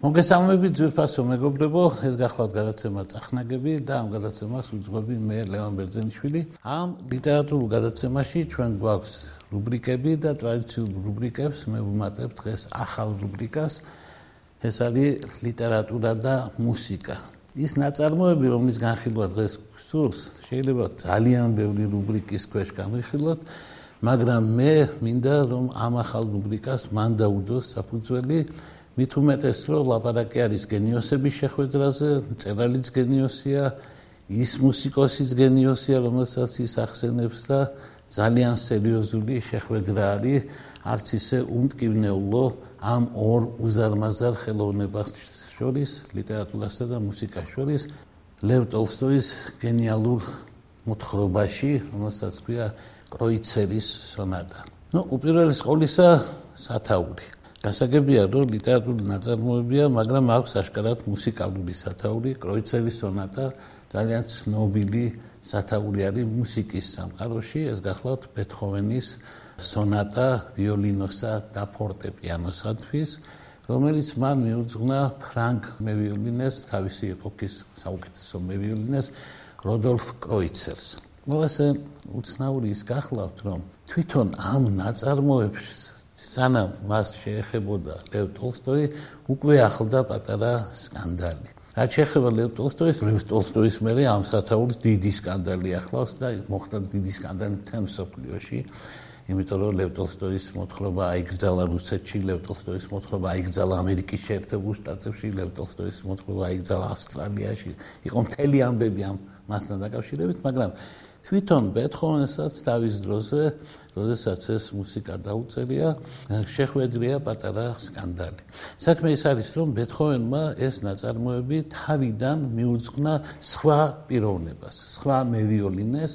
მოგესალმებით ძვირფასო მეგობრებო, ეს გახლავთ გადაცემა წახნაგები და ამ გადაცემას უძღვები მე ლევან ბერძენიშვილი. ამ ლიტერატურულ გადაცემაში ჩვენ გვაქვს რუბრიკები და ტრადიციულ რუბრიკებს მე ვუმატებ დღეს ახალ რუბრიკას. ეს არის ლიტერატურა და მუსიკა. ის ნაწარმოები, რომლის განხილვა დღეს გსურს, შეიძლება ძალიან ბევრი რუბრიკის ქვეშ გამიხილოთ, მაგრამ მე მინდა რომ ამ ახალ რუბრიკას მან დაუდოს საფუძველი მით უმეტეს რომ ლაპარაკი არის გენიოსების შეხვედრაზე, წერალიც გენიოსია, ის მუსიკოსის გენიოსია, რომელსაც ის ახსენებს და ძალიან სერიოზული შეხვედრა არის, არც ისე უმტკივნეულო ამ ორ უზარმაზარ ხელოვნებას შორის, ლიტერატურასა და მუსიკას შორის, ლევ ტოლსტოის გენიალურ მოთხრობაში, რომელსაც ქვია კროიცერის სონატა. ну, უპირველეს ყოვლისა, სათაური. გასაგებია, რომ ლიტერატურული ნაწარმოებია, მაგრამ აქვს აშკარად მუსიკალური სათაური, კროიცერის სონატა ძალიან ცნობილი სათაური არის მუსიკის სამყაროში, ეს გახლავთ ბეთჰოვენის სონატა ვიოლინოსა და ფორტეპიანოსათვის, რომელიც მან მიუძღვნა ფრანკ მევიოლინეს, თავისი ეპოქის საუკეთესო მევიოლინეს, როდოლფ კროიცერს. მოსე უცნაური ის გახლავთ, რომ თვითონ ამ ნაწარმოებში სანამ მას შეეხებოდა ლევ ტოლსტოი, უკვე ახლდა პატარა სკანდალი. რაც შეეხება ლევ ტოლსტოის, ლევ ტოლსტოის მერე ამ სათაურის დიდი სკანდალი ახლავს და მოხდა დიდი სკანდალი თემ სოფლიოში. იმიტომ რომ ლევ ტოლსტოის მოთხრობა აიგრძალა რუსეთში, ლევ ტოლსტოის მოთხრობა აიგრძალა ამერიკის შეერთებულ შტატებში, ლევ ტოლსტოის მოთხრობა აიგრძალა ავსტრალიაში. იყო მთელი ამბები ამ მასთან დაკავშირებით, მაგრამ თვითონ ბეთჰოვენსაც თავის დროზე, როდესაც ეს მუსიკა დაუწერია, შეხვედრია პატარა სკანდალი. საქმე ის არის, რომ ბეთჰოვენმა ეს ნაწარმოები თავიდან მიუძღვნა სხვა პიროვნებას, სხვა მევიოლინეს,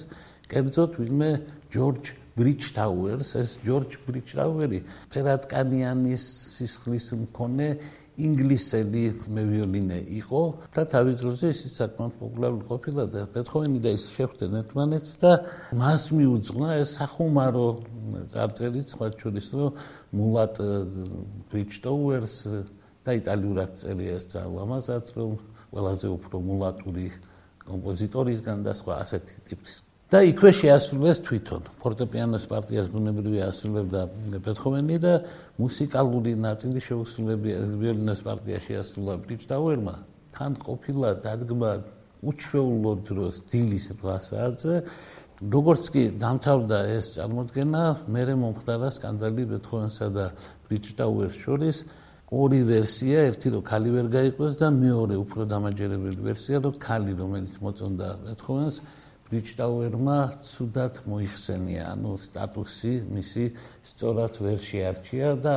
კერძოდ ვინმე ჯორჯ ბრიჩტაუერს, ეს ჯორჯ ბრიჩტაუერი ფერატკანიანის სისხლის მქონე ინგლისელი მევიოლინე იყო და თავის დროზე ის საკმაოდ პოპულარული ყოფილა და ბეთჰოვენი და ის შეხვდნენ ერთმანეთს და მას მიუძღვნა ეს სახუმარო წარწერი სხვა შორის რომ მულატ ბიჩტოუერს და იტალიურად წერია ეს ძალამაზად რომ ყველაზე უფრო მულატური კომპოზიტორისგან და სხვა ასეთი ტიპის და იქვე შეასრულეს თვითონ. ფორტეპიანოს პარტიას ბუნებრივი ასრულებდა ბეთჰოვენი და მუსიკალური ნაწილი შეუსრულებია ვიოლინოს პარტია შეასრულა ბრიჩტაუერმა თან ყოფილა დადგმა უჩვეულო დროს დილის 8 საათზე როგორც კი დამთავრდა ეს წარმოდგენა მერე მომხდარა სკანდალი ბეთჰოვენსა და ბრიჩტაუერს შორის. ორი ვერსია ერთი რომ ქალი ვერ გაიყვეს და მეორე უფრო დამაჯერებელი ვერსია რომ ქალი რომელიც მოწონდა ბეთჰოვენს ბრიჩტაუერმა ცუდად მოიხსენია, ანუ სტატუსი მისი სწორად ვერ შეარჩია და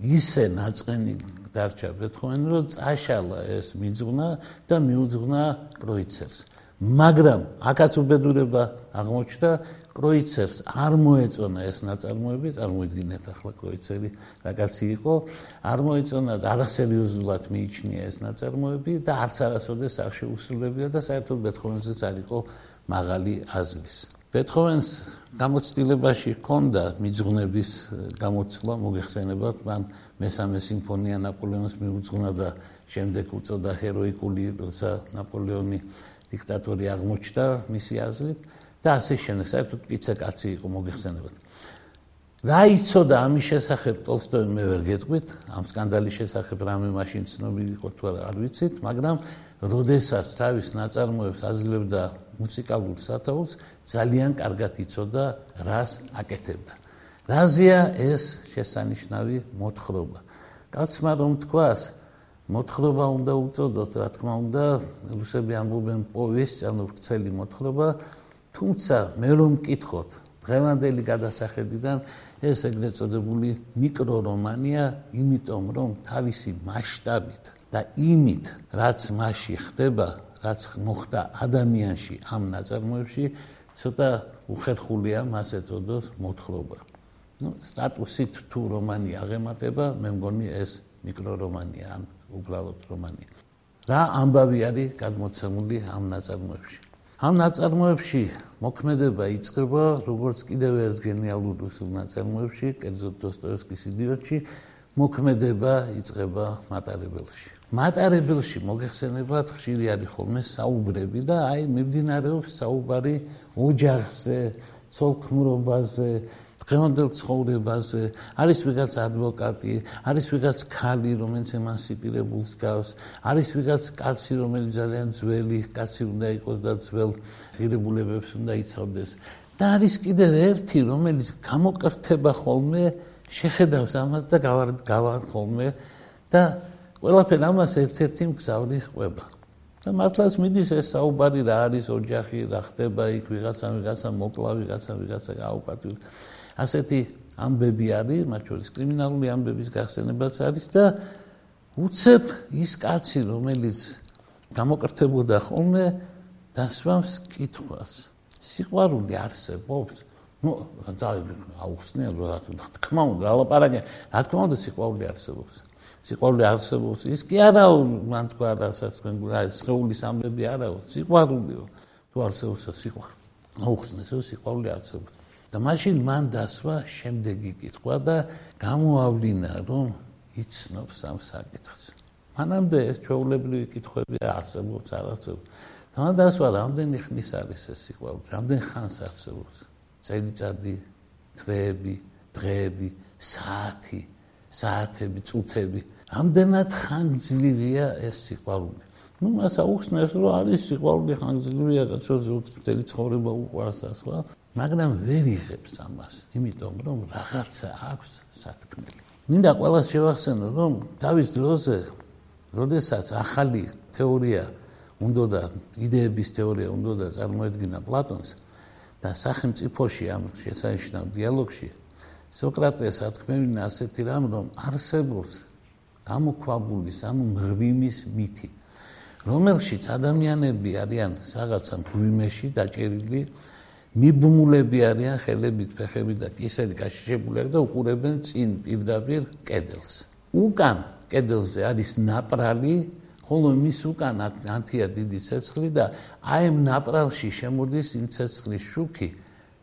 ისე ნაწყენი დარჩა ბეთჰოვენი, რომ წაშალა ეს მიძღვნა და მიუძღვნა კროიცერს. მაგრამ აკაც უბედურება აღმოჩნდა კროიცერს არ მოეწონა ეს ნაწარმოები, წარმოიდგინეთ ახლა კროიცერი რა კაცი იყო, არ მოეწონა და არასერიოზულად მიიჩნია ეს ნაწარმოები და არც არასოდეს არ შეუსრულებია და საერთოდ ბეთჰოვენზეც არ იყო მაღალი აზრის. ბეთჰოვენს გამოცდილებაში ჰქონდა მიძღვნების გამოცვლა, მოგეხსენებათ, მან მესამე სიმფონია ნაპოლეონის მიუძღვნა და შემდეგ უწოდა ჰეროიკული, როცა ნაპოლეონი დიქტატორი აღმოჩნდა მისი აზრით და ასე შემდეგ. საერთოდ კიცა კაცი იყო, მოგეხსენებათ. რა იცოდა ამის შესახებ ტოლსტოიმ მე ვერ გეტყვით, ამ სკანდალის შესახებ რამე მაშინ ცნობილი იყო თუ არა, არ ვიცით, მაგრამ როდესაც თავის ნაწარმოებს აძლევდა მუსიკალურ სათაურს, ძალიან კარგად იცოდა რას აკეთებდა. რაზეა ეს შესანიშნავი მოთხრობა? კაცმა რომ თქვას, მოთხრობა უნდა უწოდოთ, რა თქმა უნდა, რუსები ამბობენ პოვესტი, ანუ ვრცელი მოთხრობა, თუმცა მე რომ მკითხოთ, დღევანდელი გადასახედიდან ეს ეგრეთ წოდებული მიკრორომანია, იმიტომ რომ თავისი მასშტაბით და იმით, რაც მასში ხდება, რაც მოხდა ადამიანში ამ ნაწარმოებში ცოტა უხერხულია მას ეწოდოს მოთხრობა. ну სტატუსით თუ რომანი აღემატება, მე მგონი ეს მიკრორომანია, ან უბრალოდ რომანი. რა ამბავი არის გადმოცემული ამ ნაწარმოებში? ამ ნაწარმოებში მოქმედება იწყება როგორც კიდევ ერთ გენიალურ რუსულ ნაწარმოებში, კერძოდ დოსტოევსკის იდიოტში, მოქმედება იწყება მატარებელში. მატარებელში მოგეხსენებათ ხშირი არის ხოლმე საუბრები და აი მიმდინარეობს საუბარი ოჯახზე, ცოლქმრობაზე, დღევანდელ ცხოვრებაზე, არის ვიღაც ადვოკატი, არის ვიღაც ქალი, რომელიც ემანსიპირებულს გავს, არის ვიღაც კაცი, რომელიც ძალიან ძველი კაცი უნდა იყოს და ძველ ღირებულებებს უნდა იცავდეს. და არის კიდევ ერთი, რომელიც გამოკრთება ხოლმე, შეხედავს ამას და გავარ ხოლმე და ყველაფერ ამას ერთ-ერთი მგზავრი ხდება. და მართლაც მიდის ეს საუბარი რა არის ოჯახი, რა ხდება იქ ვიღაცა ვიღაცა მოკლა ვიღაცა ვიღაცა გაუკატვილ. ასეთი ამბები არის, მათ შორის კრიმინალური ამბების გახსენებაც არის და უცებ ის კაცი, რომელიც გამოკრთებოდა ხოლმე დასვამს კითხვას. სიყვარული არსებობს? ну და აუხსნელ რა თქმა უნდა ალაპარაკე რა თქმა უნდა სიყვარული არსებობს. სიყვარული არსებობს. ის კი არა მან თქვა რასაც თქვენ შეულის ამბები არაო. სიყვარულიო. თუ არსებობს სიყვარული. აუხსნეს სიყვარული არსებობს და მაშინ მან დასვა შემდეგი კითხვა და გამოავლინა რომ იცნობს ამ საკითხს. მანამდე ეს ჩვეულებრივი კითხვები არსებობს არ არსებობს და მან დასვა რამდენი ხნის არის ეს სიყვარული რამდენ ხანს არსებობს? წელიწადი თვეები დღეები საათი საათები წუთები. რამდენად ხანგრძლივია ეს სიყვარული? ну მას აუხსნეს რომ არის სიყვარული ხანგრძლივია და ცოტა ცხოვრება უყვარს და სხვა მაგრამ ვერ იღებს ამას, იმიტომ რომ რაღაცა აქვს სათქმელი. მინდა ყველას შევახსენო, რომ დავის დროზე, როდესაც ახალი თეორია უნდა და იდეების თეორია უნდა და წარმოედგინა პლატონს და სახელმწიფოში ამ შესანიშნავ დიალოგში სოკრატეს ათქმევინა ასეთი რამ, რომ არსებობს გამოქვაბულის ამ მღვიმის მითი, რომელშიც ადამიანები არიან რაღაცა მღვიმეში დაჭერილი მიბმულები არიან ხელებით, ფეხებით და კისერი გაშიშებული და უყურებენ წინ პირდაპირ კედელს. უკან კედელზე არის ნაპრალი, ხოლო მის უკან ანთია დიდი ცეცხლი და აი ამ ნაპრალში შემოდის იმ ცეცხლის შუქი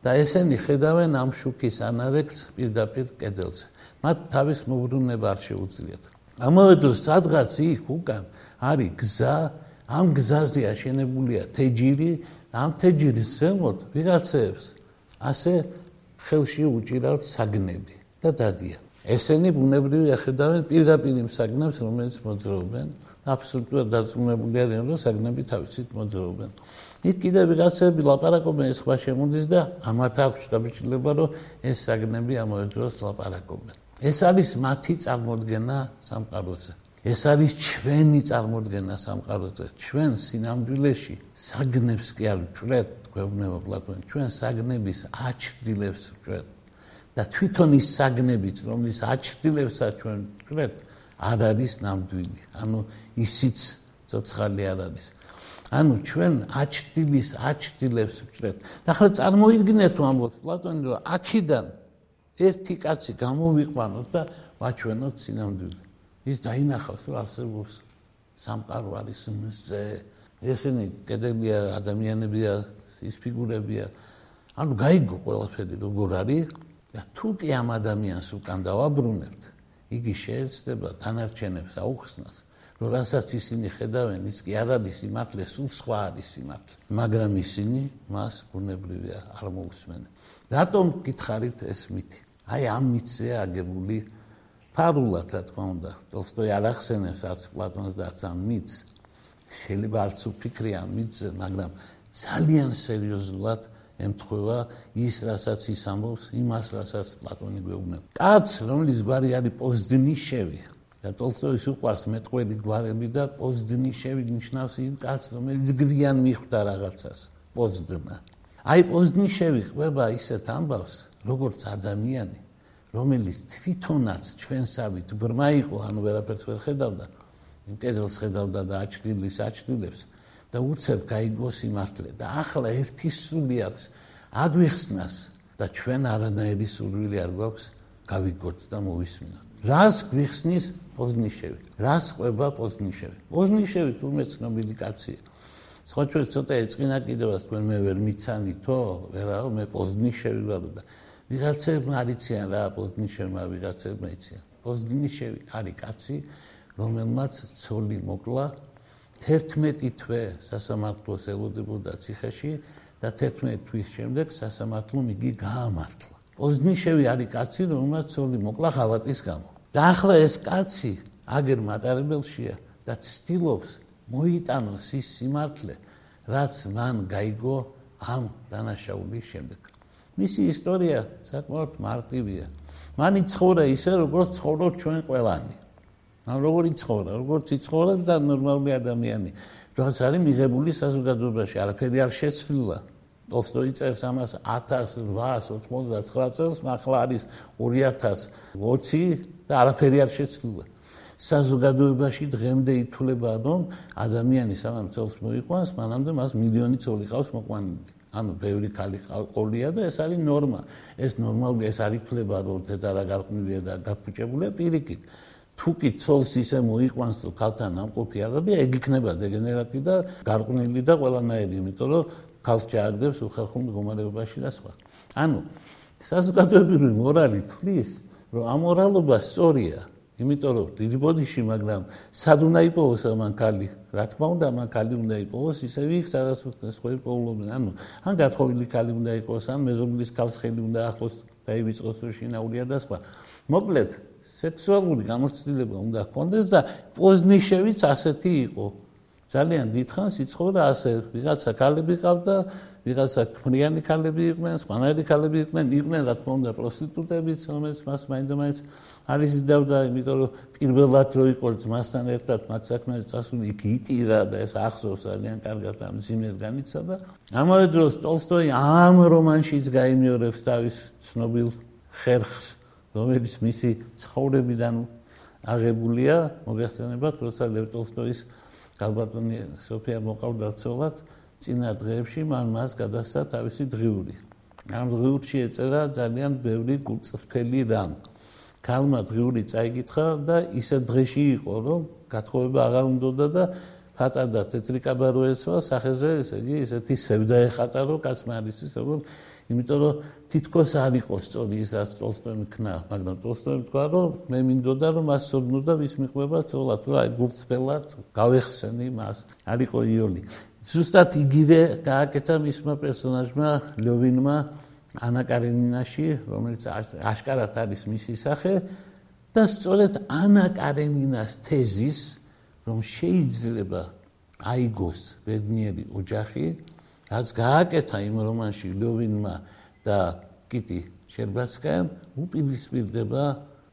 და ესენი ხედავენ ამ შუქის ანარექტს პირდაპირ კედელზე. მათ თავის მოbrunება არ შეუძლიათ. ამავე დროს სადღაც იქ უკან არის გზა, ამ გზაზე აშენებულია თეჯირი ამ თეჯირის ზემოთ ვიღაცებს ასე ხელში უჭირავთ საგნები და დადიან. ესენი ბუნებრივი ახედავენ პირდაპირ იმ საგნებს, რომელიც მოძრაობენ. აბსოლუტურად დარწმუნებული არიან, რომ საგნები თავისით მოძრაობენ. იქ კიდევ ვიღაცები ლაპარაკობენ ეს ხვა შემოდის და ამათ აქვს დაბიჭდილება, რომ ეს საგნები ამავე დროს ლაპარაკობენ. ეს არის მათი წარმოდგენა სამყაროზე. ეს არის ჩვენი წარმოდგენა სამყაროზე. ჩვენ სინამდვილეში საგნებს კი არ ვჭრეთ, გვეუბნება პლატონი, ჩვენ საგნების აჩრდილებს ვჭრეთ. და თვითონ ის საგნებით, რომლის აჩრდილებსაც ჩვენ ვჭრეთ, არ არის ნამდვილი. ანუ ისიც ცოცხალი არ არის. ანუ ჩვენ აჩრდილის აჩრდილებს ვჭრეთ. და ახლა წარმოიდგინეთ ამბობს პლატონი, რომ აქედან ერთი კაცი გამოვიყვანოთ და ვაჩვენოთ სინამდვილე. ის დაინახავს რომ არსებობს სამყარო არის მზე. ესენი კედელია ადამიანებია ის ფიგურებია. ანუ გაიგო ყველაფერი როგორ არის? და თუ კი ამ ადამიანს უკან დავაბრუნებთ იგი შეეცდება თანარჩენებს აუხსნას რომ რასაც ისინი ხედავენ ის კი არ არის იმართლე სულ სხვა არის იმართლე მაგრამ ისინი მას ბუნებრივია არ მოусმენენ რატომ გითხარით ეს მითი? აი ამ მითზე აგებული ფარულად რა თქმა უნდა. ტოლსტოი არ ახსენებს არც პლატონს და არც ამ მითს. შეიძლება არც უფიქრია ამ მითზე მაგრამ ძალიან სერიოზულად ემთხვევა ის რასაც ის ამბობს იმას რასაც პლატონი გვეუბნება. კაც რომლის გვარი არის პოზდნიშევი. და ტოლსტოის უყვარს მეტყველი გვარები და პოზდნიშევი ნიშნავს იმ კაც რომელიც გვიან მიხვდა რაღაცას პოზდნა აი პოზდნიშევი ხდება ისეთ ამბავს როგორც ადამიანი რომელიც თვითონაც ჩვენსავით ბრმა იყო, ანუ ვერაფერს ვერ ხედავდა, იმ კედელს ხედავდა და აჩრდილის აჩრდილებს, და უცებ გაიგოს იმართლე და ახლა ერთი სული აქვს აგვიხსნას და ჩვენ არანაირი სურვილი არ გვაქვს გავიგოთ და მოვისმინოთ. რას გვიხსნის პოზნიშევი? რას ყვება პოზნიშევი? პოზნიშევი თურმე ცნობილი კაცია სხვა ჩვენ ცოტა ეწყინა კიდევაც თქვენ მე ვერ მიცანითო ვერაო მე პოზნიშევი ვარ და ვიღაცებმა არიციან რა პოზნიშევმა ვიღაცებმა იციან პოზნიშევი არის კაცი რომელმაც ცოლი მოკლა 11 თვე სასამართლოს ელოდებოდა ციხეში და 11 თვის შემდეგ სასამართლომ იგი გაამართლა. პოზნიშევი არის კაცი, რომელმაც ცოლი მოკლა ხალატის გამო. და ახლა ეს კაცი აგერ მატარებელშია და ცდილობს მოიტანოს ის სიმართლე, რაც მან გაიგო ამ დანაშაულის შემდეგ. მისი ისტორია საკმაოდ მარტივია. მან იცხოვრა ისე, როგორც ცხოვრობ ჩვენ ყველანი. ან როგორ იცხოვრა, როგორც იცხოვრა და ნორმალური ადამიანი. რაღაც არის მიღებული საზოგადოებაში, არაფერი არ შეცვლილა. ტოლსტოი წერს ამას 1899 წელს, ახლა არის 2020 და არაფერი არ შეცვლილა. საზოგადოებაში დღემდე ითვლება, რომ ადამიანი სანამ წელს მოიყვანს, მანამდე მას მილიონი წოლი ყავს მოყვანილი. ანუ ბევრი ქალი ყოლია და ეს არის ნორმა. ეს ნორმალური ეს არ ითვლება, რომ დედარა გარყვნილია და გაფუჭებულია პირიქით. თუ კი ცოლს ისე მოიყვანს თუ ქალთან ამყოფი არაბია, ეგ იქნება დეგენერატი და გარყვნილი და ყველანაირი, იმიტომ რომ ქალს ჩააგდებს უხერხულ მდგომარეობაში და სხვა. ანუ საზოგადოებრივი მორალი თulis, რომ ამორალობა სწორია, იმიტომ რომ დიდი ბოდიში, მაგრამ სად უნდა იპოვოს ამან ქალი? რა თქმა უნდა, ამან ქალი უნდა იპოვოს ისე ვიქ, სადაც სხვა პოულობენ. ანუ ან გათხოვილი ქალი უნდა იყოს, ან მეზობლის ქალს ხელი უნდა ახლოს დაივიწყოს თუ შინაურია და სხვა. მოკლედ, სექსუალური გამოცდილება უნდა ჰქონდეს და პოზნიშევიც ასეთი იყო. ძალიან დიდხანს იცხოვრა ასე, ვიღაცა ქალები ყავდა, ვიღაცა ქმრიანი ქალები იყვნენ, სხვანაირი ქალები იყვნენ, იყვნენ რა თქმა უნდა პროსტიტუტებიც, რომელიც მას მაინდამაინც არის დავდა, იმიტომ რომ პირველად რო იყო ძმასთან ერთად მათ საქმეზე წასული, იქ იტირა და ეს ახსოვს ძალიან კარგად ამ ძიმეს განიცადა. ამავე დროს ტოლსტოი ამ რომანშიც გაიმეორებს თავის ცნობილ ხერხს რომელიც მისი ცხოვრებიდან აღებულია, მოგესწრებათ, როცა ლევ ტოლსტოის გალბატონი სოფია მოყავდა ცოლად, წინა დღეებში მან მას გადასცა თავისი დღიური. ამ დღიურში ეწერა ძალიან ბევრი გულწრფელი რამ. ქალმა დღიური წაიკითხა და ისე დღეში იყო, რომ გათხოვება აღარ უნდოდა და ფატა და თეთრი კაბარო ეცვა სახეზე, ესე იგი, ესეთი სევდა ეხატა, რომ კაცმა არის ის, რომ იმიტომ რომ თითქოს არ იყო სწორი ის რაც ტოლსტოიმ ქნა, მაგრამ ტოლსტოიმ თქვა რომ მე მინდოდა რომ მას სოდნოდა ვის მიყვება ცოლად, რა აი გულწრფელად გავეხსენი მას. არ იყო იოლი. ზუსტად იგივე გააკეთა მისმა პერსონაჟმა ლევინმა ანა კარენინაში, რომელიც აშკარად არის მისი სახე და სწორედ ანა კარენინას თეზის რომ შეიძლება აიგოს ბედნიერი ოჯახი რაც გააკეთა იმ რომანში ლევინმა და კიტი შერბაცკაიამ უპირისპირდება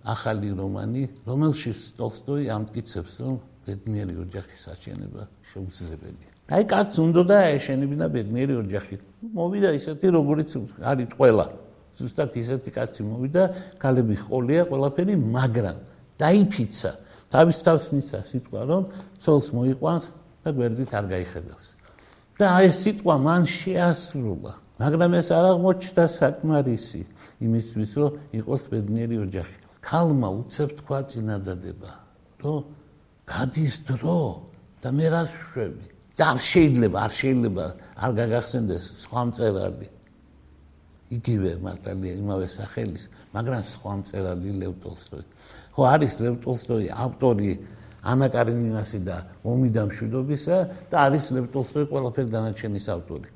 ახალი რომანი, რომელშიც ტოლსტოი ამტკიცებს, რომ ბედნიერი ოჯახის აჩენება შეუძლებელია. აი, კაცს უნდა და ეშენებინა ბედნიერი ოჯახი. მოვიდა ისეთი, როგორიც არის ყველა. ზუსტად ისეთი კაცი მოვიდა, ქალები ყოლია, ყველაფერი, მაგრამ დაიფიცა. თავის თავს ნიშნა სიტყვა, რომ ცოლს მოიყვანს და გვერდით არ გაიხედავს. და აი სიტყვა მან შეასრულა მაგრამ ეს არ აღმოჩნდა საკმარისი იმისთვის რომ იყოს ბედნიერი ოჯახი ქალმა უცებ თქვა წინადადება რომ გადის დრო და მე რა შვები და არ შეიძლება არ შეიძლება არ გაგახსენდეს სხვა მწერალი იგივე მარტალია იმავე სახელის მაგრამ სხვა მწერალი ლევ ტოლსტოი ხო არის ლევ ტოლსტოი ავტორი ანა კარენინასი და ომი და მშვიდობისა და არის ლევ ტოლსტოი ყველაფერ დანარჩენის ავტორი.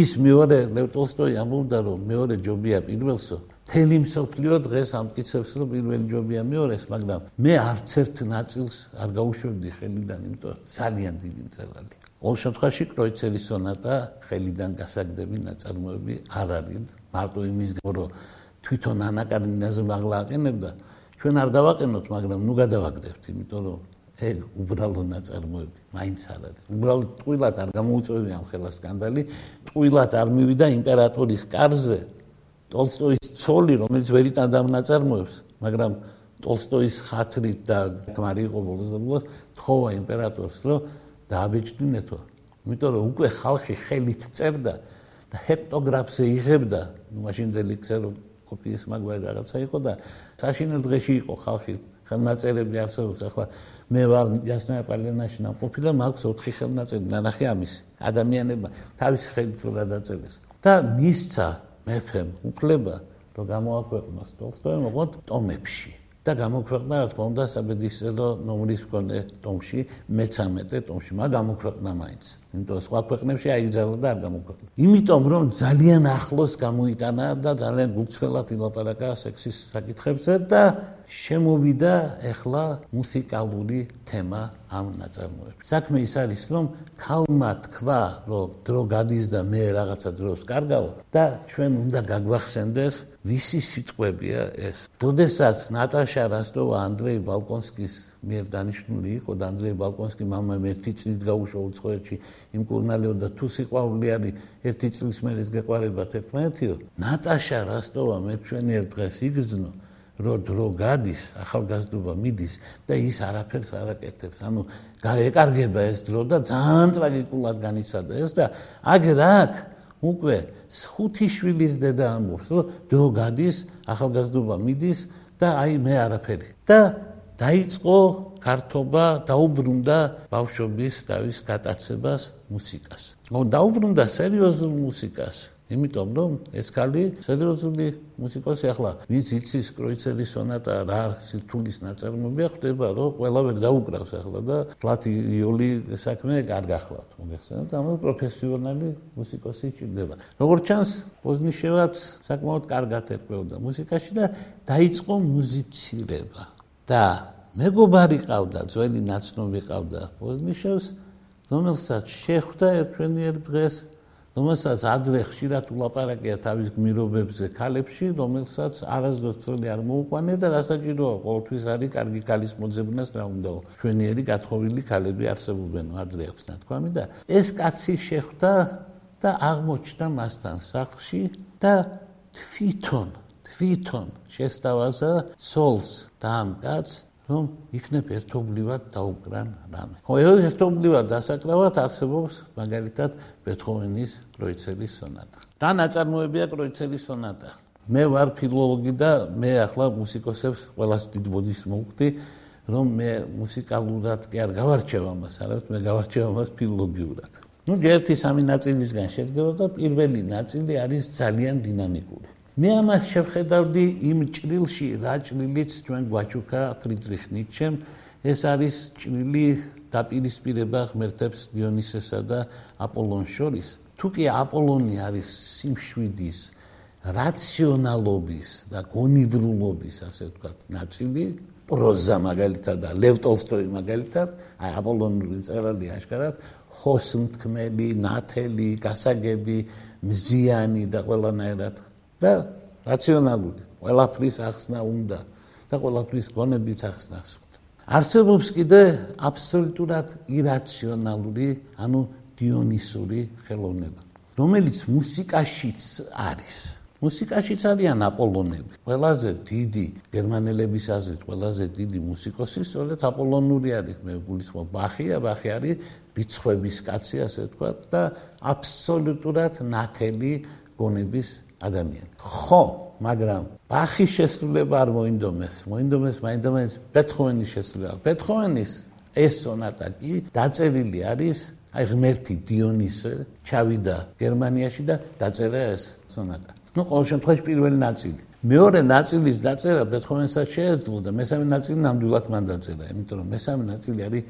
ის მეორე ლევ ტოლსტოი ამბობდა რომ მეორე ჯობია პირველსო. თელი მსოფლიო დღეს ამკიცებს რომ პირველი ჯობია მეორეს, მაგრამ მე არც ერთ ნაწილს არ გაუშვებდი ხელიდან, იმიტომ ძალიან დიდი მწერალი. ყოველ შემთხვევაში კროიცელის სონატა ხელიდან გასაგდები ნაწარმოები არ არის მარტო იმის გამო რომ თვითონ ანა კარენინაზე მაღლა აყენებდა ჩვენ არ დავაყენოთ, მაგრამ ნუ გადავაგდებთ, იმიტომ რომ ეგ უბრალო ნაწარმოები, მაინც არ არის. უბრალოდ ტყუილად არ გამოუწევია ამ ხელა სკანდალი, ტყუილად არ მივიდა იმპერატორის კარზე ტოლსტოის ცოლი, რომელიც ვერ იტანდა ამ ნაწარმოებს, მაგრამ ტოლსტოის ხათრით და გმარი იყო ბოლოს და ბოლოს თხოვა იმპერატორს, რომ დააბეჭდინეთო. იმიტომ რომ უკვე ხალხი ხელით წერდა და ჰექტოგრაფზე იღებდა, ну მაშინდელი ქსეროკოპიის მაგვარი რაღაცა იყო და საშინელ დღეში იყო ხალხი ხელნაწერები არსებობს ახლა მე ვარ იასნა პალენაში ნამყოფი და მაქვს 4 ხელნაწერი ნანახი ამის ადამიანებმა თავის ხელით რო გადაწერეს და მისცა მეფემ უფლება რომ გამოაქვეყნოს ტოლსტოიმ ოღონდ ტომებში და გამოქვეყნა რა თქმა უნდა საბედისწერო ნომრის მქონე ტომში მე-13 ტომში. მაგ გამოქვეყნა მაინც? იმიტომ რომ სხვა ქვეყნებში აიძალა და არ გამოქვეყნა. იმიტომ რომ ძალიან ახლოს გამოიტანა და ძალიან გულწრფელად ილაპარაკა სექსის საკითხებზე და შემოვიდა ახლა მუსიკალური თემა ამ ნაწარმოებში. საქმე ის არის, რომ ქალმა თქვა, რომ დრო გადის და მე რაღაცა დროს კარგავ და ჩვენ უნდა გაგვახსენდეს ვისი სიტყვებია ეს. დოდესაც ნატაშა რასტოვა ანდრეი ბალკონსკის მიერ დანიშნული იყო და ანდრეი ბალკონსკი მამამ ერთი წლით გაუშვა უცხოეთში იმ კურნალიო და თუ სიყვარული არის ერთი წლის მერე გეყარებათ ერთმანეთიო. ნატაშა რასტოვა მე ჩვენი ერთ დღეს იგრძნო რო დრო გადის, ახალგაზრდობა მიდის და ის არაფერს არ აკეთებს. ანუ გაეკარგება ეს დრო და ძალიან ტრაგიკულად განიცადა ეს და აგერ აქ უკვე ხუთი შვილის დედა ამბობს, რომ დრო გადის, ახალგაზრდობა მიდის და აი მე არაფერი. და დაიწყო ქართობა, დაუბრუნდა ბავშვობის დავის გატაცებას მუსიკას. ო დაუბრუნდა სერიოზულ მუსიკას. იმიტომ რომ ეს ქალი სერიოზული მუსიკოსი ახლა ვინც იცის კროიცელის სონატა რა სიტულის ნაწარმოებია ხდება რომ ყველა ვერ დაუკრავს ახლა და ფლათი იოლი საქმე კარგ ახლა მოგეხსენებთ ამ პროფესიონალი მუსიკოსი ჭირდება როგორც ჩანს პოზნიშევაც საკმაოდ კარგად ერკვეოდა მუსიკაში და დაიწყო მუსიცირება და მეგობარი ყავდა ძველი ნაცნობი ყავდა პოზნიშევს რომელსაც შეხვდა ერთვენიერ დღეს რომელსაც ადრე ხშირად ულაპარაკია თავის გმირობებზე ქალებში, რომელსაც არასდროს წელი არ მოუყვანე და დასაჭიროა ყოველთვის არის კარგი ქალის მოძებნას რა უნდაო. ჩვენიერი გათხოვილი ქალები არსებობენ, ადრე აქვს ნათქვამი და ეს კაცი შეხვდა და აღმოჩნდა მასთან სახლში და თვითონ თვითონ შესთავაზა სოლს და ამ კაცს რომ იქნებ ერთობლივად დაუკრან რამე. ხო, ერთობლივად დასაკრავად არსებობს მაგალითად ბეთჰოვენის კროიცელის სონატა. და ნაწარმოებია კროიცელის სონატა. მე ვარ ფილოლოგი და მე ახლა მუსიკოსებს ყველას დიდ ბოდის მოვხდი, რომ მე მუსიკალურად კი არ გავარჩევ ამას, არამედ მე გავარჩევ ამას ფილოლოგიურად. ну, ერთი სამი ნაწილისგან შედგება და პირველი ნაწილი არის ძალიან დინამიკური. მე ამას შევხედავდი იმ ჭრილში, რა ჭრილიც ჩვენ გვაჩუქა ფრიდრიხ ნიცშემ, ეს არის ჭრილი დაპირისპირება ღმერთებს დიონისესა და აპოლონს შორის. თუ კი აპოლონი არის სიმშვიდის, რაციონალობის და გონივრულობის, ასე ვთქვათ, ნაწილი, პროზა მაგალითად და ლევ ტოლსტოი მაგალითად, აი აპოლონური წერალი აშკარად ხოსმთქმელი, ნათელი, გასაგები, მზიანი და ყველანაირად და რაციონალური ყველაფრის ახსნა უნდა და ყველაფრის გონებით ახსნას უნდა არსებობს კიდე აბსოლუტურად ირაციონალური ანუ დიონისური ხელოვნება რომელიც მუსიკაშიც არის. მუსიკაშიც არიან აპოლონები. ყველაზე დიდი გერმანელების აზრით ყველაზე დიდი მუსიკოსი სწორედ აპოლონური არის. მე გულისხმობ ბახია ბახი არის რიცხვების კაცი ასე ვთქვა და აბსოლუტურად ნათელი გონების ადამიანი. ხო, მაგრამ ბახის შესრულება არ მოინდომეს. მოინდომეს მაინდომეს ბეთჰოვენის შესრულება. ბეთჰოვენის ეს სონატა კი დაწერილი არის აი ღმერთი დიონისე ჩავიდა გერმანიაში და დაწერა ეს სონატა. ну, ყოველ შემთხვევაში პირველი ნაწილი. მეორე ნაწილის დაწერა ბეთჰოვენსაც შეეძლო და მესამე ნაწილი ნამდვილად მან დაწერა, იმიტომ რომ მესამე ნაწილი არის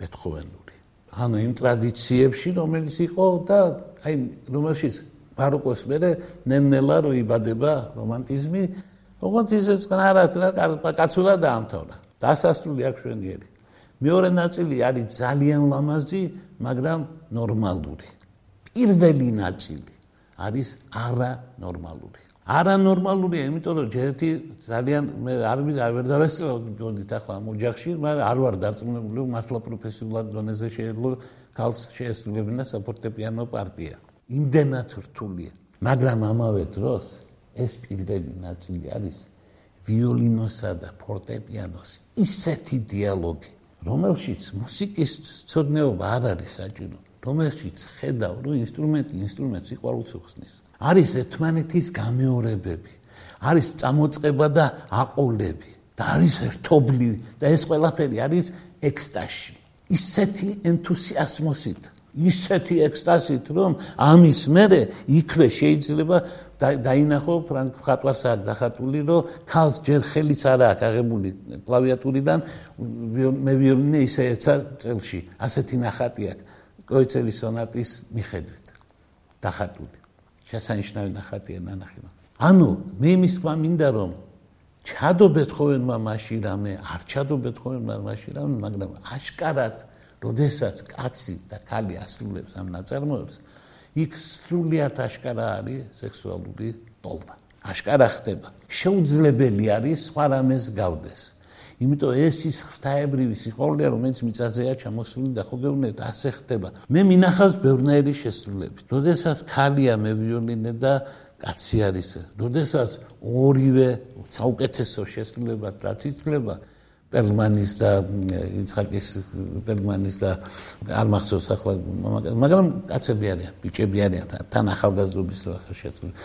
ბეთჰოვენური. ანუ იმ ტრადიციებში, რომელიც იყო და აი რომელშიც ბაროკოს მერე ნემნელა რო იბადება რომანტიზმი, ოღონდ ისე წყნარად რა კაცულა დაამთავრა. დასასრული აქვს ჩვენიერი. მეორე ნაწილი არის ძალიან ლამაზი, მაგრამ ნორმალური. პირველი ნაწილი არის არანორმალური. არანორმალურია, იმიტომ რომ ჯერთი ძალიან მე არ ვერ დავესწრებოდი ახლა ამ ოჯახში, მაგრამ არ ვარ დარწმუნებული, მართლა პროფესიულად დონეზე შეიძლება ქალს შეესრულებინა საფორტეპიანო პარტია. იმდენად რთულია. მაგრამ ამავე დროს ეს პირველი ნაწილი არის ვიოლინოსა და ფორტეპიანოს ისეთი დიალოგი, რომელშიც მუსიკის ცოდნეობა არ არის საჭირო. რომელშიც ხედავ, რომ ინსტრუმენტი ინსტრუმენტს სიყვარულს უხსნის. არის ერთმანეთის გამეორებები, არის წამოწყება და აყოლები და არის ერთობლივი და ეს ყველაფერი არის ექსტაზი. ისეთი ენთუსიაზმოსით, ისეთი ექსტაზით, რომ ამის მერე იქვე შეიძლება დაინახო ფრანკ ხატვარს არ დახატული, რომ ქალს ჯერ ხელიც არ აქვს აღებული კლავიატურიდან მე ვიოლინე ისე ეცა წელში, ასეთი ნახატი აქვს კროიცელის სონატის მიხედვით დახატული. შესანიშნავი ნახატია ნანახი. ანუ მე იმის თქვა მინდა რომ ჩადო ბეთჰოვენმა მაშინ რამე არ ჩადო ბეთჰოვენმა მაშინ რამე მაგრამ აშკარად როდესაც კაცი და ქალი ასრულებს ამ ნაწარმოებს იქ სრულიად აშკარა არის სექსუალური ტოლვა. აშკარა ხდება. შეუძლებელი არის სხვა რამეს გავდეს. იმიტომ ეს ის ხთაებრივი სიყვარულია რომელიც მიწაზეა ჩამოსული და ხო გეუბნეთ ასე ხდება. მე მინახავს ბევრნაირი შესრულებით. როდესაც ქალია მე ვიოლინე და კაცი არის. როდესაც ორივე საუკეთესო შესრულება რაც იწლება პერმანის და იცხაკის პერმანის და არ მახსოვს ახლა მაგრამ კაცები არიან, ბიჭები არიან თან ახალგაზრდობის შესრულება.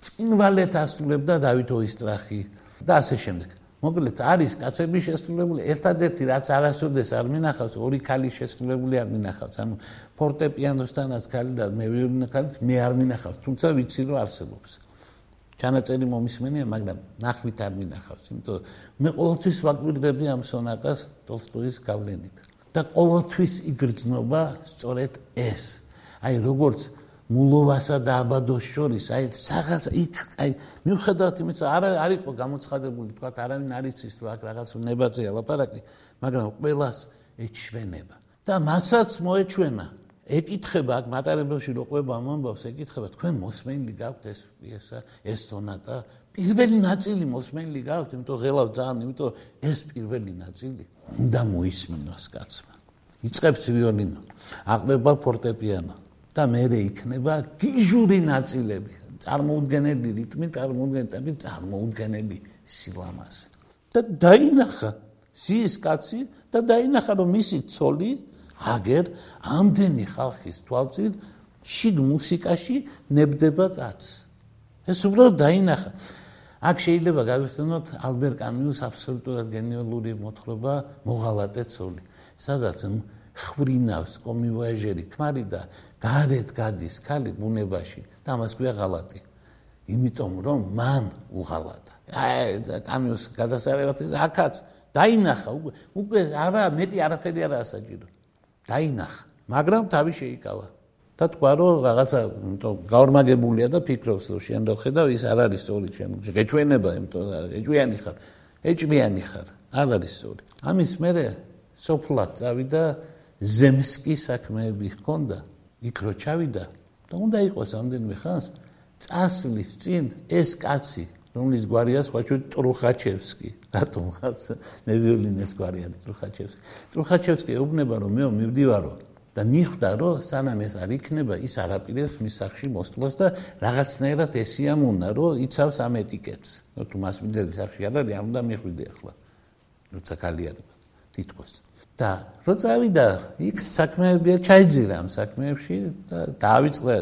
წინვალეთ ასრულებდა დავით ოისტრახი და ასე შემდეგ. მოკლედ არის კაცები შესრულებული ერთადერთი რაც არასოდეს არ მინახავს ორი ქალი შესრულებული არ მინახავს ანუ ფორტეპიანოსთანაც ქალი და მე ვიოლინო ქალიც მე არ მინახავს თუმცა ვიცი რომ არსებობს ჩანაწერი მომისმენია მაგრამ ნახვით არ მინახავს იმიტომ მე ყოველთვის ვაკვირდები ამ სონატას ტოლსტოის გავლენით. და ყოველთვის იგრძნობა სწორედ ეს. აი როგორც მულოვასა და აბადოს შორის აი რაღაც იქ აი მიუხედავად იმისა არ არ იყო გამოცხადებული თქვა არავინ არ იცის თუ აქ რაღაც ნებაზეა ლაპარაკი მაგრამ ყველას ეჩვენება. და მასაც მოეჩვენა ეკითხება აქ მატარებელში რო ყვება ამ ამბავს ეკითხება თქვენ მოსმენილი გაქვთ ეს პიესა ეს სონატა? პირველი ნაწილი მოსმენილი გაქვთ იმიტომ ღელავ ძალიან იმიტომ ეს პირველი ნაწილი უნდა მოისმინოს კაცმა. იწებს ვიოლინო აყვება ფორტეპიანო და მეરે იქნება? გიჟური ნაწილები წარმოუდგენელი რიტმი წარმოუდგენელი წარმოუდგენელი სილამაზე და დაინახა ზის კაცი და დაინახა რომ მისი ცოლი აგერ ამდენი ხალხის თვალწინ შიგ მუსიკაში ნებდება კაც ეს უბრალოდ დაინახა აქ შეიძლება გავიხსენოთ ალბერ კამიუს აბსოლუტურად გენიალური მოთხრობა მოღალატე ცოლი სადაც ხვრინავს კომივაჟერი ქმარი და გარეთ გადის ქალი ბუნებაში და მას ქვია ღალატი. იმიტომ რომ მან უღალატა. აი კამიოს გადასარევად აქაც დაინახა უკვე არა მეტი არაფერი არაა საჭირო. დაინახა, მაგრამ თავი შეიკავა. და თქვა რომ რაღაცა იმიტომ გაორმაგებულია და ფიქრობს რომ შენ რო ხედავ ის არ არის სწორი შენ გეჩვენება იმიტომ ეჭვიანი ხარ. ეჭვიანი ხარ. არ არის სწორი. ამის მერე სოფლად წავიდა ზემსკი საქმეები ჰქონდა. იქ რო ჩავიდა და უნდა იყოს ამდენმე ხანს წასვლის წინ ეს კაცი რომლის გვარია სხვაჩუ ტრუხაჩევსკი. რატომ ხაც მე ვიოლინეს გვარია ტრუხაჩევსკი. ტრუხაჩევსკი ეუბნება რომ მე მივდივარო და მიხვდა რომ სანამ ეს არ იქნება ის არაპირებს მის სახში მოსვლას და რაღაცნაირად ესიამუნა რომ იცავს ამ ეტიკეტს. თუ მას მიძელი სახში არ არის არ უნდა მიხვიდე ახლა როცა კალიანება თითქოს. და რო წავიდა იქ საქმეებია ჩაიძირა ამ საქმეებში და დაავიწყდა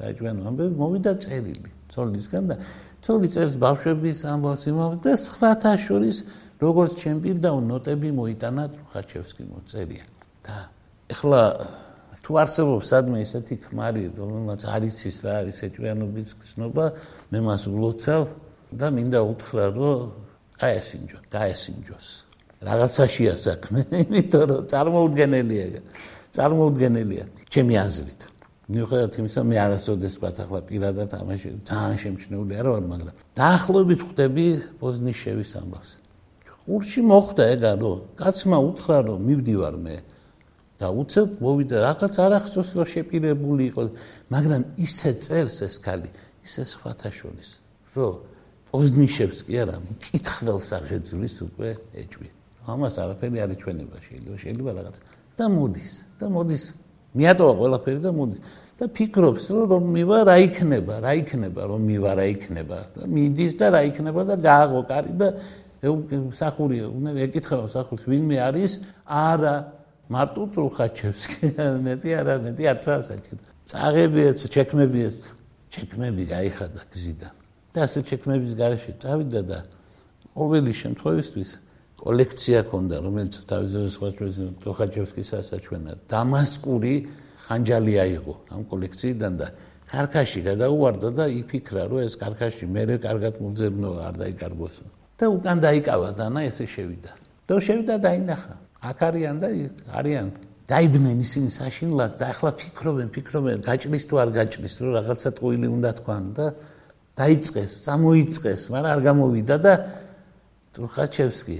საჭვენო ამბები მოვიდა წერილი ცოლისგან და ცოლი წერს ბავშვების ამბავს იმავს და სხვათა შორის როგორც ჩემპირდა ნოტები მოიტანა ხაჩევსკი მოწერია და ეხლა თუ არსებობს სადმე ესეთი ქმარი რომელმაც არ იცის რა არის ეჭვიანობის გზნობა მე მას ვლოცავ და მინდა უთხრა რომ გაესინჯო გაესინჯოს რაღაცაშია საქმე, იმიტომ რომ წარმოუდგენელია. წარმოუდგენელია ჩემი აზრით. მიუხედავად იმისა, მე არასოდეს ვთქვა ახლა პირადად ამაში ძალიან შემჩნეული არ ვარ, მაგრამ დაახლოებით ხვდები პოზნიშევის ამბავს. ყურში მოხდა ეგა, რომ კაცმა უთხრა, რომ მივდივარ მე. და უცებ მოვიდა რაღაც არახსოვს რომ შეპირებული იყო, მაგრამ ისე წერს ეს ქალი, ისე სხვათა შორის, რომ პოზნიშევს კი არა, მკითხველს აღეძვრის უკვე ეჭვი. ამას არაფერი არ იჩვენება შეიძლება შეიძლება რაღაც. და მოდის და მოდის მიატოვა ყველაფერი და მოდის. და ფიქრობს რომ მივა რა იქნება რა იქნება რომ მივა რა იქნება. და მიდის და რა იქნება და გააღო კარი და სახური უნდა ეკითხება სახურს ვინმე არის? არა. მარტო თურხაჩევსკი ნეტი არა ნეტი არც ასაკი წაღები ეს ჩექმები გაიხადა გზიდან. და ასე ჩექმების garaში წავიდა და ყოველი შემთხვევისთვის კოლექცია ქონდა რომელიც თავზე სხვა პრეზიდენტ თურხაჩევსკის ასაჩვენა დამასკური ხანჯალი აიღო ამ კოლექციიდან და კარქაში გადაუვარდა და იფიქრა რომ ეს კარქაში მეરે კარგად მოძებნო არ დაიკარგოს. და უკან დაიკავა და ნა ესე შევიდა. და შევიდა და ინახა აქ არიან და არიან. დაიბნენ ისინი საშინლად და ახლა ფიქრობენ ფიქრობენ გაჭრის თუ არ გაჭრის რომ რაღაცა ტყუილი უნდა თქვან და დაიწყეს წამოიწყეს მაგრამ არ გამოვიდა და ტრუხაჩევსკი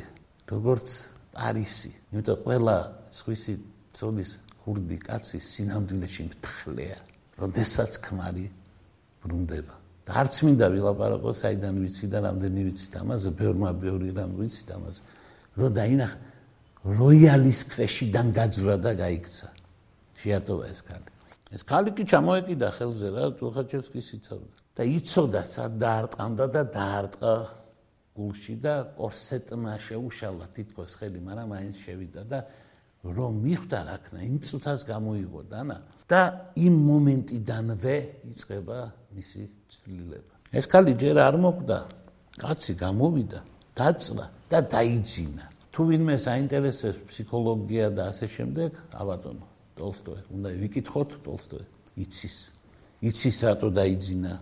როგორც პარისი იმიტომ ყველა სხვისი ძოლის ხურდი კაცი სინამდვილეში მთხლეა როდესაც ქმარი ბრუნდება. და არც მინდა ვილაპარაკო საიდან ვიცი და რამდენი ვიცი ამაზე ბევრმა ბევრი რამ ვიცი ამაზე რომ დაინახ როიალის ქვეშიდან გაძვრა და გაიქცა. შეატოვა ეს ქალი. ეს ქალი კი ჩამოეკიდა ხელზე რა თუხაჩევსკის იცავდა. და იცოდა სად დაარტყამდა და დაარტყა გულში და კორსეტმა შეუშალა თითქოს ხელი მაგრამ მაინც შევიდა და რომ მიხვდა რაკნა იმ წუთას გამოიგო დანა და იმ მომენტიდანვე იწება მისი ცვლილება. ეს ქალი ჯერ არ მოკვდა კაცი გამოვიდა დაწვა და დაიძინა. თუ ვინმე საინტერესებს ფსიქოლოგია და ასე შემდეგ აბატონო ტოლსტოი. უნდა ვიკითხოთ ტოლსტოი. იცის. იცის რატო დაიძინა.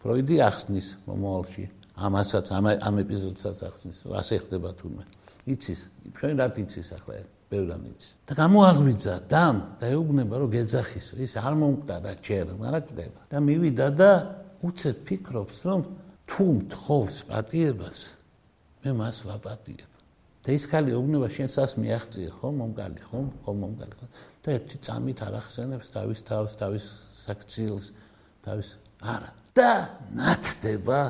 ფროიდი ახსნის მომავალში ამასაც ამ ამ ეპიზოდსაც ახსნის. ასე ხდება თურმე. იცის. ჩვენ რა იცის ახლა ეს? ბევრამიც და გამოაღვიძა და და ეუბნება რომ გეძახისო. ის არ მომკვდა და ჯერ მაგრამ კვდება და მივიდა და უცებ ფიქრობს რომ თუ მთხოვს პატიებას. მე მას ვაპატიებ. და ის ხალი ეუბნება შენსას მიაღწიე ხო მომგალი ხო ხო მომგალი ხო და ერთი წამით არ ახსენებს თავის თავს თავის საქციელს თავის არა. და ნათდება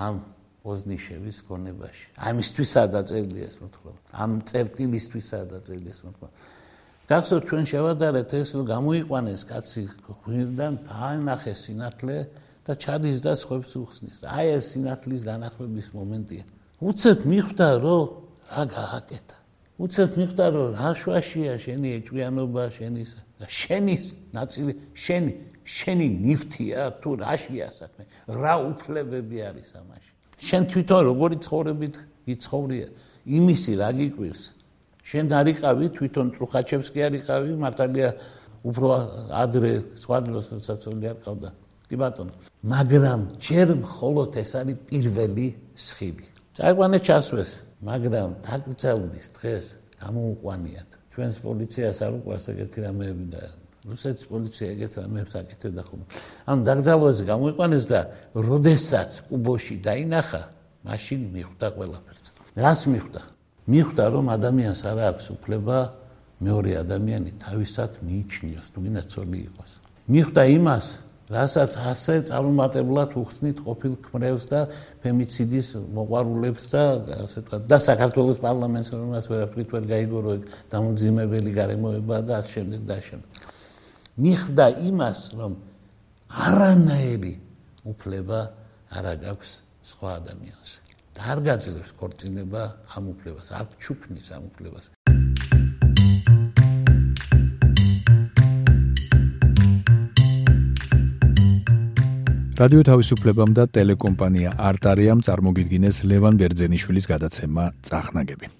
ამ ოზნიშევის გონებაში. ამისთვისაა დაწერილი ეს მოთხრობა. ამ წერტილისთვისაა დაწერილი ეს მოთხრობა. გახსოვთ ჩვენ შევადარეთ ეს გამოიყვანეს კაცი ღვინიდან დაანახეს სინათლე და ჩადის და სხვებს უხსნის. აი ეს სინათლის დანახვების მომენტია. უცებ მიხვდა რომ რა გააკეთა. უცებ მიხვდა რომ რა შვაშია შენი ეჭვიანობა შენის და შენის ნაწილი შენი შენი ნიფთია თუ რაშია საქმე რა უფლებები არის ამაში? შენ თვითონ როგორი ცხოვრებით იცხოვრია? იმისი რა გიკვირს? შენ დარიყავი თვითონ ტრუხაჩევსკი არიყავი მართალია უფრო ადრე სხვადასხვა სოციალური არ ყავდა. კი ბატონო? მაგრამ ჯერ მხოლოდ ეს არის პირველი სხივი. წაიყვანე ჩასვეს მაგრამ დაკრძალვის დღეს გამოუყვანიათ. ჩვენს პოლიციას არ უყვარს ეგეთი რამეები და რუსეთის პოლიცია ეგეთ ამებს აკეთებდა ხოლმე. ანუ დაგძალვაზე გამოიყვანეს და როდესაც კუბოში დაინახა, მაშინ მიხვდა ყველაფერს. რას მიხვდა? მიხვდა რომ ადამიანს არ აქვს უფლება მეორე ადამიანი თავისად მიიჩნიოს, თუ გინდა ცოლი იყოს. მიხვდა იმას, რასაც ასე წარმატებლად უხსნით ყოფილ ქმრევს და ფემიციდის მოყვარულებს და ასე თქვა და საქართველოს პარლამენტს რომელსაც ვერაფრით ვერ გაიგორო ეგ დამძიმებელი გარემოება და ამ შემდეგ და შემდეგ. მიხვდა იმას, რომ არანაირი უფლება არ აქვს სხვა ადამიანს. და არ გაძლევს ქორწინება ამ უფლებას, არ ჩუქნის ამ უფლებას. რადიო თავისუფლებამ და ტელეკომპანია არტარიამ წარმოგიდგინეს ლევან ბერძენიშვილის გადაცემა წახნაგები.